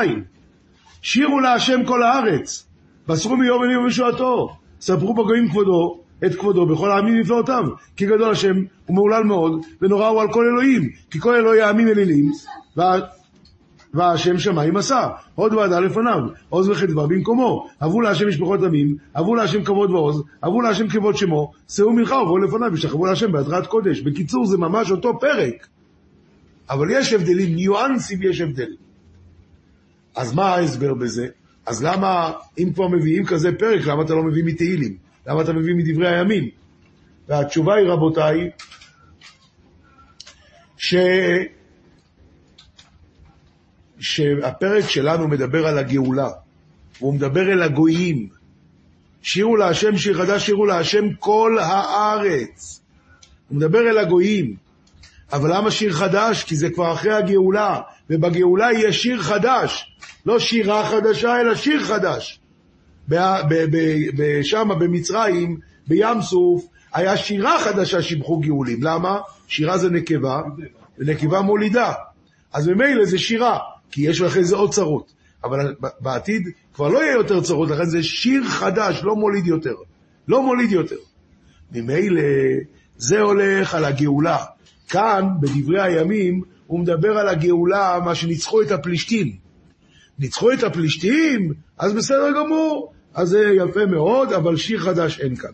Speaker 2: שירו להשם כל הארץ, בסרו מיום אלים ומשועתו, ספרו בגויים כבודו, את כבודו בכל העמים נפלאותיו, כי גדול השם ומהולל מאוד, ונורא הוא על כל אלוהים, כי כל אלוהי העמים אלילים. והשם שמיים עשה, עוד ועדה לפניו, עוז וחדווה במקומו, אבו להשם משפחות עמים, אבו להשם כבוד ועוז, אבו להשם כבוד שמו, שאו מנחה ובואו לפניו, ושכבו להשם בהתראת קודש. בקיצור, זה ממש אותו פרק. אבל יש הבדלים, ניואנסים יש הבדל. אז מה ההסבר בזה? אז למה, אם כבר מביאים כזה פרק, למה אתה לא מביא מתהילים? למה אתה מביא מדברי הימים? והתשובה היא, רבותיי, ש... שהפרק שלנו מדבר על הגאולה, והוא מדבר אל הגויים. שירו להשם שיר חדש, שירו להשם כל הארץ. הוא מדבר אל הגויים. אבל למה שיר חדש? כי זה כבר אחרי הגאולה, ובגאולה יהיה שיר חדש. לא שירה חדשה, אלא שיר חדש. שם, במצרים, בים סוף, היה שירה חדשה שיבחו גאולים. למה? שירה זה נקבה, ונקבה מולידה. אז ממילא זה שירה, כי יש אחרי זה עוד צרות. אבל בעתיד כבר לא יהיה יותר צרות, לכן זה שיר חדש, לא מוליד יותר. לא מוליד יותר. ממילא זה הולך על הגאולה. כאן, בדברי הימים, הוא מדבר על הגאולה, מה שניצחו את הפלישתים. ניצחו את הפלישתים, אז בסדר גמור, אז זה יפה מאוד, אבל שיר חדש אין כאן.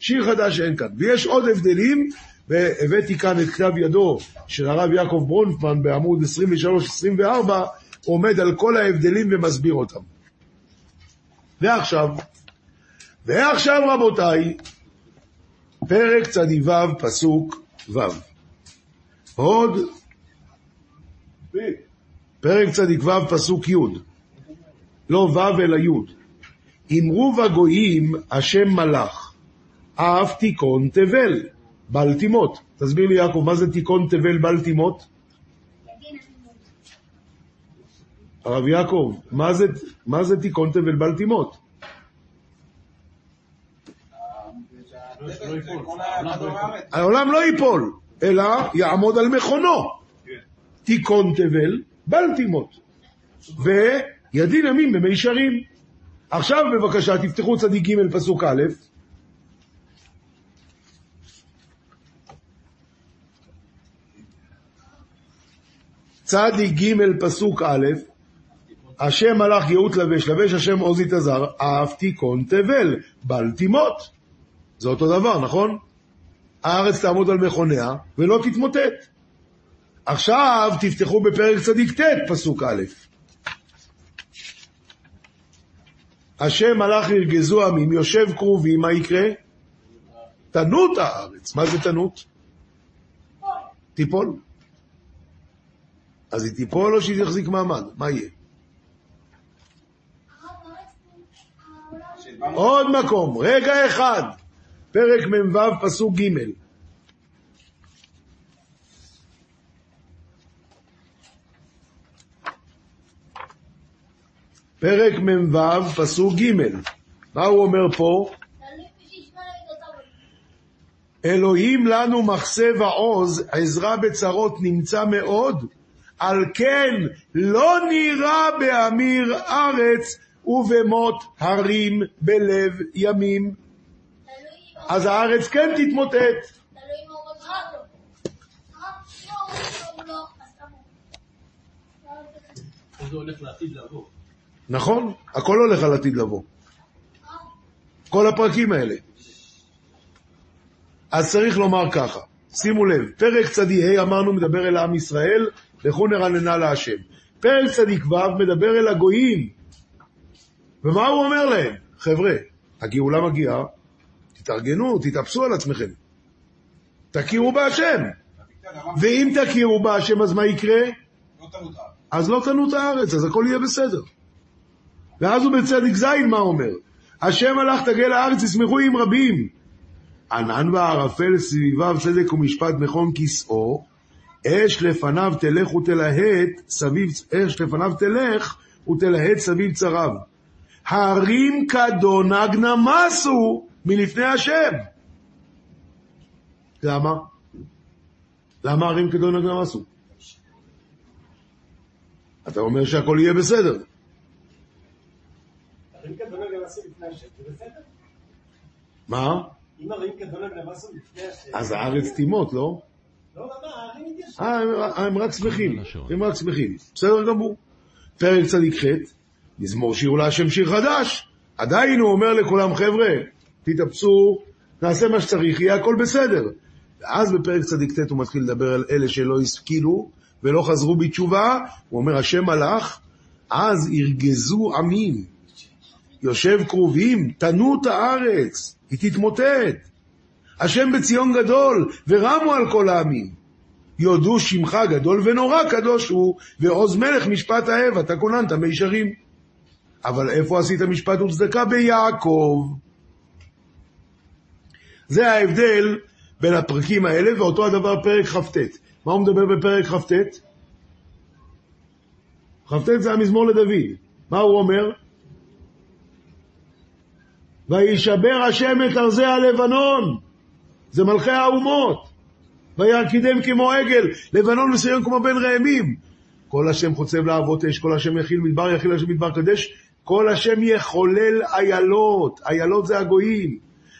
Speaker 2: שיר חדש אין כאן. ויש עוד הבדלים, והבאתי כאן את כתב ידו של הרב יעקב ברונפמן בעמוד 23-24, עומד על כל ההבדלים ומסביר אותם. ועכשיו, ועכשיו רבותיי, פרק צ"ו פסוק ו'. עוד פרק צ"ו פסוק י', לא ו' אלא י'. אמרו בגויים השם מלאך, אף תיכון תבל, בל תימות. תסביר לי יעקב, מה זה תיכון תבל בל תימות? הרב יעקב, מה זה, מה זה תיכון תבל בל תימות? העולם לא ייפול, אלא יעמוד על מכונו. תיכון תבל, בל תימות. וידין ימים במישרים. עכשיו בבקשה תפתחו צדיק ג' פסוק א', צדיק ג' פסוק א', השם מלאך גאות לבש, לבש השם עוז יתזר, אף תיכון תבל, בל תימות. זה אותו דבר, נכון? הארץ תעמוד על מכוניה ולא תתמוטט. עכשיו תפתחו בפרק צדיק ט', פסוק א'. השם מלאך ירגזו עמים, יושב כרובי, מה יקרה? תנות הארץ. מה זה תנות? תיפול. אז היא תיפול או שהיא תחזיק מעמד? מה יהיה? עוד מקום, רגע אחד, פרק מ"ו, פסוק ג' פרק מ"ו, פסוק ג' מה הוא אומר פה? אלוהים לנו מחסה ועוז, עזרה בצרות נמצא מאוד, על כן לא נראה באמיר ארץ ובמות הרים בלב ימים. אז הארץ כן תתמוטט. נכון, הכל הולך על עתיד לבוא. כל הפרקים האלה. אז צריך לומר ככה, שימו לב, פרק צדיק ה' אמרנו מדבר אל עם ישראל, לכו נרננה להשם. פרק צדיק ו' מדבר אל הגויים. ומה הוא אומר להם? חבר'ה, הגאולה מגיעה, תתארגנו, תתאפסו על עצמכם. תכירו בהשם. ואם תכירו בהשם, אז מה יקרה? אז לא תנו את הארץ, אז הכל יהיה בסדר. ואז הוא בצדיק ז' מה אומר? השם הלך תגל הארץ, ישמחו עם רבים. ענן וערפל סביביו צדק ומשפט מכון כסאו, אש לפניו תלך ותלהט סביב, אש לפניו תלך ותלהט סביב צריו. הרים כדונג נמסו מלפני השם. למה? למה הרים כדונג נמסו? אתה אומר שהכל יהיה בסדר.
Speaker 4: הרים כדונג נמסו לפני השם, זה בסדר?
Speaker 2: מה?
Speaker 4: אם הרים כדונג נמסו לפני השם...
Speaker 2: אז הארץ תימות, לא? אה, הם, רק שמחים, הם רק שמחים. בסדר גמור. פרק צדיק ח', מזמור שירו להשם שיר חדש. עדיין הוא אומר לכולם, חבר'ה, תתאפסו, נעשה מה שצריך, יהיה הכל בסדר. ואז בפרק צדיק ט' הוא מתחיל לדבר על אלה שלא השכילו ולא חזרו בתשובה, הוא אומר, השם הלך, אז ירגזו עמים. יושב כרובים, תנו את הארץ, היא תתמוטט. השם בציון גדול, ורמו על כל העמים. יודו שמך גדול ונורא קדוש הוא, ועוז מלך משפט האב, אתה כוננת מישרים. אבל איפה עשית משפט וצדקה? ביעקב. זה ההבדל בין הפרקים האלה, ואותו הדבר פרק כ"ט. מה הוא מדבר בפרק כ"ט? כ"ט זה המזמור לדוד. מה הוא אומר? וישבר השם את ארזי הלבנון, זה מלכי האומות. וירקידם כמו עגל, לבנון וסיון כמו בן ראמים. כל השם חוצב להבות אש, כל השם יכיל מדבר, יכיל השם מדבר קדש, כל השם יחולל איילות, איילות זה הגויים.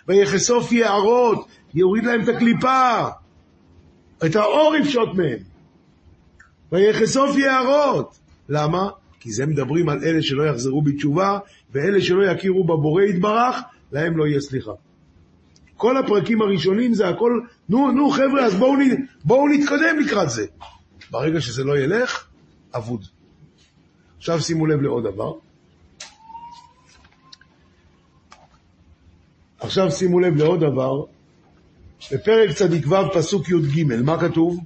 Speaker 2: ויחשוף יערות, יוריד להם את הקליפה, את האור יפשוט מהם. ויחשוף יערות. למה? כי זה מדברים על אלה שלא יחזרו בתשובה, ואלה שלא יכירו בבורא יתברך, להם לא יהיה סליחה. כל הפרקים הראשונים זה הכל, נו, נו חבר'ה, אז בואו, בואו נתקדם לקראת זה. ברגע שזה לא ילך, אבוד. עכשיו שימו לב לעוד דבר. עכשיו שימו לב לעוד דבר. בפרק צדיק ו' פסוק י"ג, מה כתוב?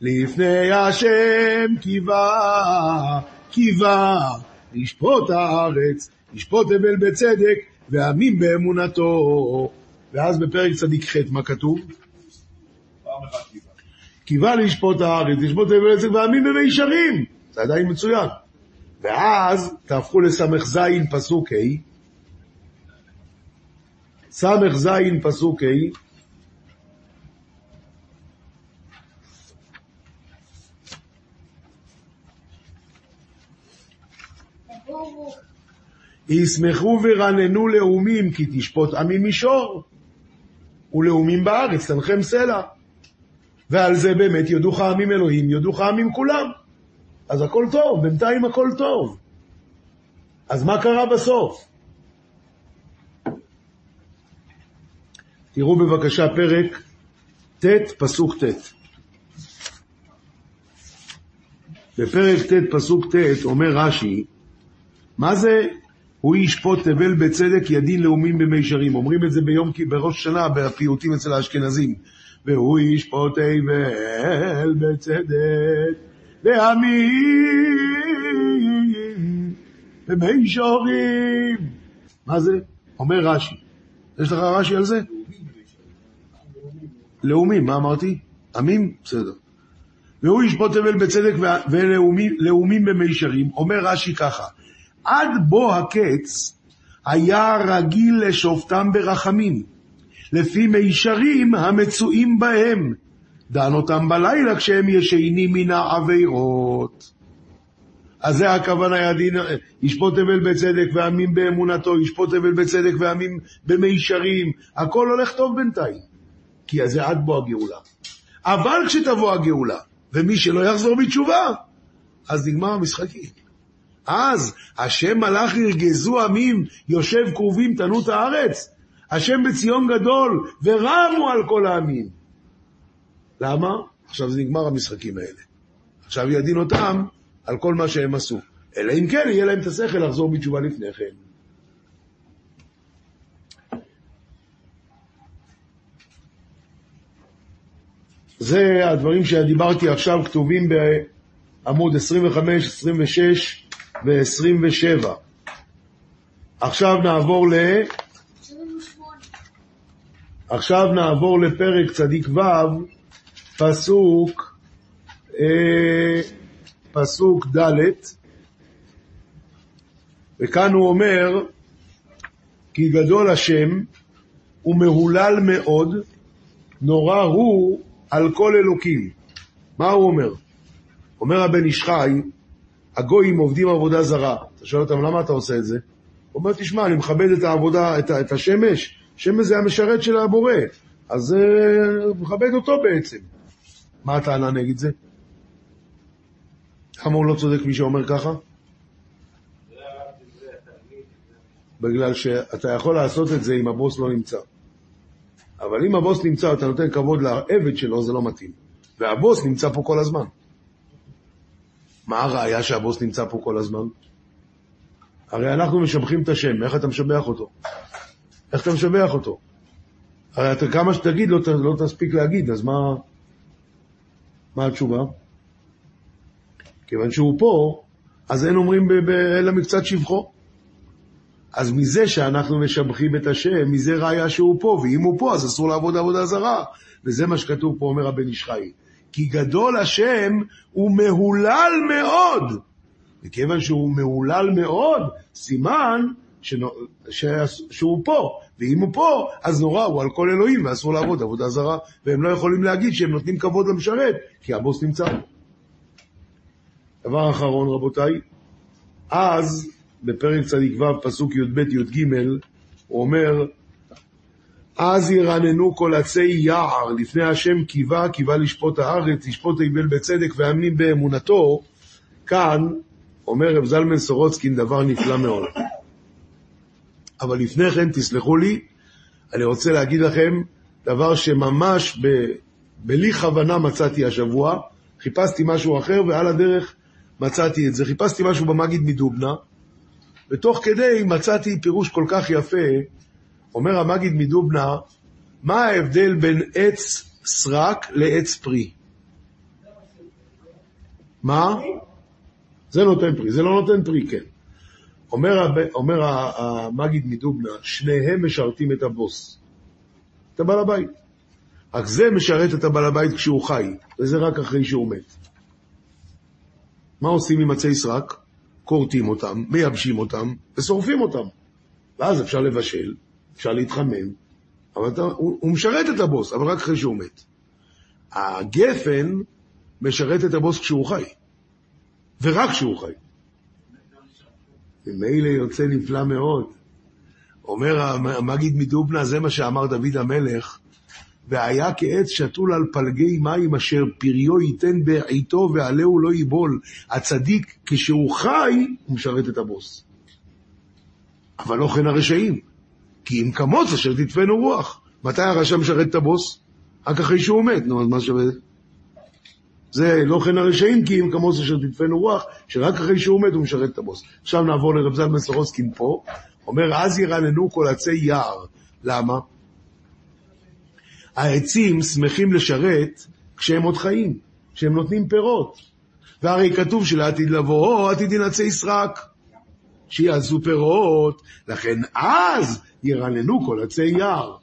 Speaker 2: לפני השם קיווה, קיווה, לשפוט הארץ, לשפוט הבל בצדק, ועמים באמונתו. ואז בפרק צדיק ח', מה כתוב? קיווה לשפוט הארץ, לשפוט הבל בצדק, ועמים במישרים. זה עדיין מצוין. ואז תהפכו לס"ז פסוק ה', ס"ז פסוק ה', ישמחו ורננו לאומים, כי תשפוט עמי מישור, ולאומים בארץ תנחם סלע. ועל זה באמת יודוך עמים אלוהים, יודוך עמים כולם. אז הכל טוב, בינתיים הכל טוב. אז מה קרה בסוף? תראו בבקשה פרק ט', פסוק ט'. בפרק ט', פסוק ט', אומר רש"י, מה זה הוא ישפוט תבל בצדק ידין לאומים במישרים? אומרים את זה ביום, בראש שנה בפיוטים אצל האשכנזים. והוא ישפוט תבל בצדק לעמים במישרים. מה זה? אומר רש"י. יש לך רש"י על זה? לאומים, מה אמרתי? עמים? בסדר. והוא ישפוט תבל בצדק ולאומים לאומים במישרים. אומר רש"י ככה, עד בוא הקץ היה רגיל לשופטם ברחמים, לפי מישרים המצויים בהם, דן אותם בלילה כשהם ישנים מן העבירות. אז זה הכוונה, ישפוט אבל בצדק ועמים באמונתו, ישפוט אבל בצדק ועמים במישרים, הכל הולך טוב בינתיים, כי זה עד בוא הגאולה. אבל כשתבוא הגאולה, ומי שלא יחזור בתשובה, אז נגמר המשחקים. אז השם מלאך ירגזו עמים, יושב כרובים תנו את הארץ. השם בציון גדול, ורמו על כל העמים. למה? עכשיו זה נגמר המשחקים האלה. עכשיו ידין אותם על כל מה שהם עשו. אלא אם כן יהיה להם את השכל לחזור בתשובה לפני כן. זה הדברים שדיברתי עכשיו כתובים בעמוד 25, 26 ו-27. עכשיו נעבור ל...
Speaker 5: 78.
Speaker 2: עכשיו נעבור לפרק צדיק ו', פסוק, אה, פסוק ד', וכאן הוא אומר, כי גדול השם ומהולל מאוד, נורא הוא על כל אלוקים. מה הוא אומר? אומר הבן איש חי, הגויים עובדים עבודה זרה. אתה שואל אותם, למה אתה עושה את זה? הוא אומר, תשמע, אני מכבד את העבודה, את, את השמש, שמש זה המשרת של הבורא. אז אה, מכבד אותו בעצם. מה הטענה נגד זה? למה הוא לא צודק מי שאומר ככה? בגלל שאתה יכול לעשות את זה אם הבוס לא נמצא. אבל אם הבוס נמצא ואתה נותן כבוד לעבד שלו, זה לא מתאים. והבוס נמצא פה כל הזמן. מה הראיה שהבוס נמצא פה כל הזמן? הרי אנחנו משבחים את השם, איך אתה משבח אותו? איך אתה משבח אותו? הרי אתה, כמה שתגיד לא, לא תספיק להגיד, אז מה, מה התשובה? כיוון שהוא פה, אז אין אומרים אלא מקצת שבחו. אז מזה שאנחנו משבחים את השם, מזה ראיה שהוא פה, ואם הוא פה אז אסור לעבוד עבודה זרה. וזה מה שכתוב פה, אומר הבן איש חי. כי גדול השם הוא מהולל מאוד. וכיוון שהוא מהולל מאוד, סימן שנו, ש, שהוא פה. ואם הוא פה, אז נורא הוא על כל אלוהים, ואסור לעבוד עבודה זרה. והם לא יכולים להגיד שהם נותנים כבוד למשרת, כי הבוס נמצא. דבר אחרון, רבותיי, אז, בפרק צדיק ו', פסוק י"ב י"ג, הוא אומר, אז ירננו כל עצי יער, לפני השם קיווה, קיווה לשפוט הארץ, לשפוט היבל בצדק ויאמין באמונתו. כאן, אומר רב זלמן סורוצקין דבר נפלא מאוד. אבל לפני כן, תסלחו לי, אני רוצה להגיד לכם דבר שממש ב, בלי כוונה מצאתי השבוע, חיפשתי משהו אחר ועל הדרך מצאתי את זה. חיפשתי משהו במגיד מדובנה, ותוך כדי מצאתי פירוש כל כך יפה, אומר המגיד מדובנה, מה ההבדל בין עץ סרק לעץ פרי? מה? זה נותן פרי, זה לא נותן פרי, כן. אומר, אומר המגיד מדובנה, שניהם משרתים את הבוס, את הבעל הבית. רק זה משרת את הבעל הבית כשהוא חי, וזה רק אחרי שהוא מת. מה עושים עם עצי סרק? כורתים אותם, מייבשים אותם ושורפים אותם. ואז אפשר לבשל, אפשר להתחמם, אבל אתה, הוא, הוא משרת את הבוס, אבל רק אחרי שהוא מת. הגפן משרת את הבוס כשהוא חי, ורק כשהוא חי. ממילא יוצא נפלא מאוד. אומר המגיד מדובנה, זה מה שאמר דוד המלך, והיה כעץ שתול על פלגי מים אשר פריו ייתן בעיתו ועלהו לא ייבול. הצדיק, כשהוא חי, הוא משרת את הבוס. אבל לא כן הרשעים. כי אם כמוץ אשר תדפנו רוח. מתי הרשע משרת את הבוס? רק אחרי שהוא מת, נו, אז מה שווה? זה לא כן הרשעים, כי אם כמוץ אשר תדפנו רוח, שרק אחרי שהוא מת הוא משרת את הבוס. עכשיו נעבור לרב זלמן סורוסקין פה, אומר, אז ירננו כל עצי יער. למה? העצים שמחים לשרת כשהם עוד חיים, כשהם נותנים פירות. והרי כתוב שלעתיד לבוא עתידין עצי סרק, שיעשו פירות, לכן אז ירננו כל עצי יער.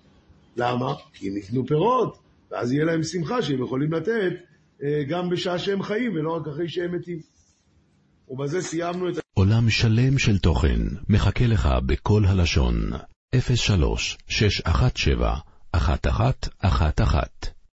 Speaker 2: למה? כי הם יקנו פירות, ואז יהיה להם שמחה שהם יכולים לתת אה, גם בשעה שהם חיים ולא רק אחרי שהם מתים. ובזה סיימנו את...
Speaker 1: עולם שלם של תוכן מחכה לך בכל הלשון, 03 617 1111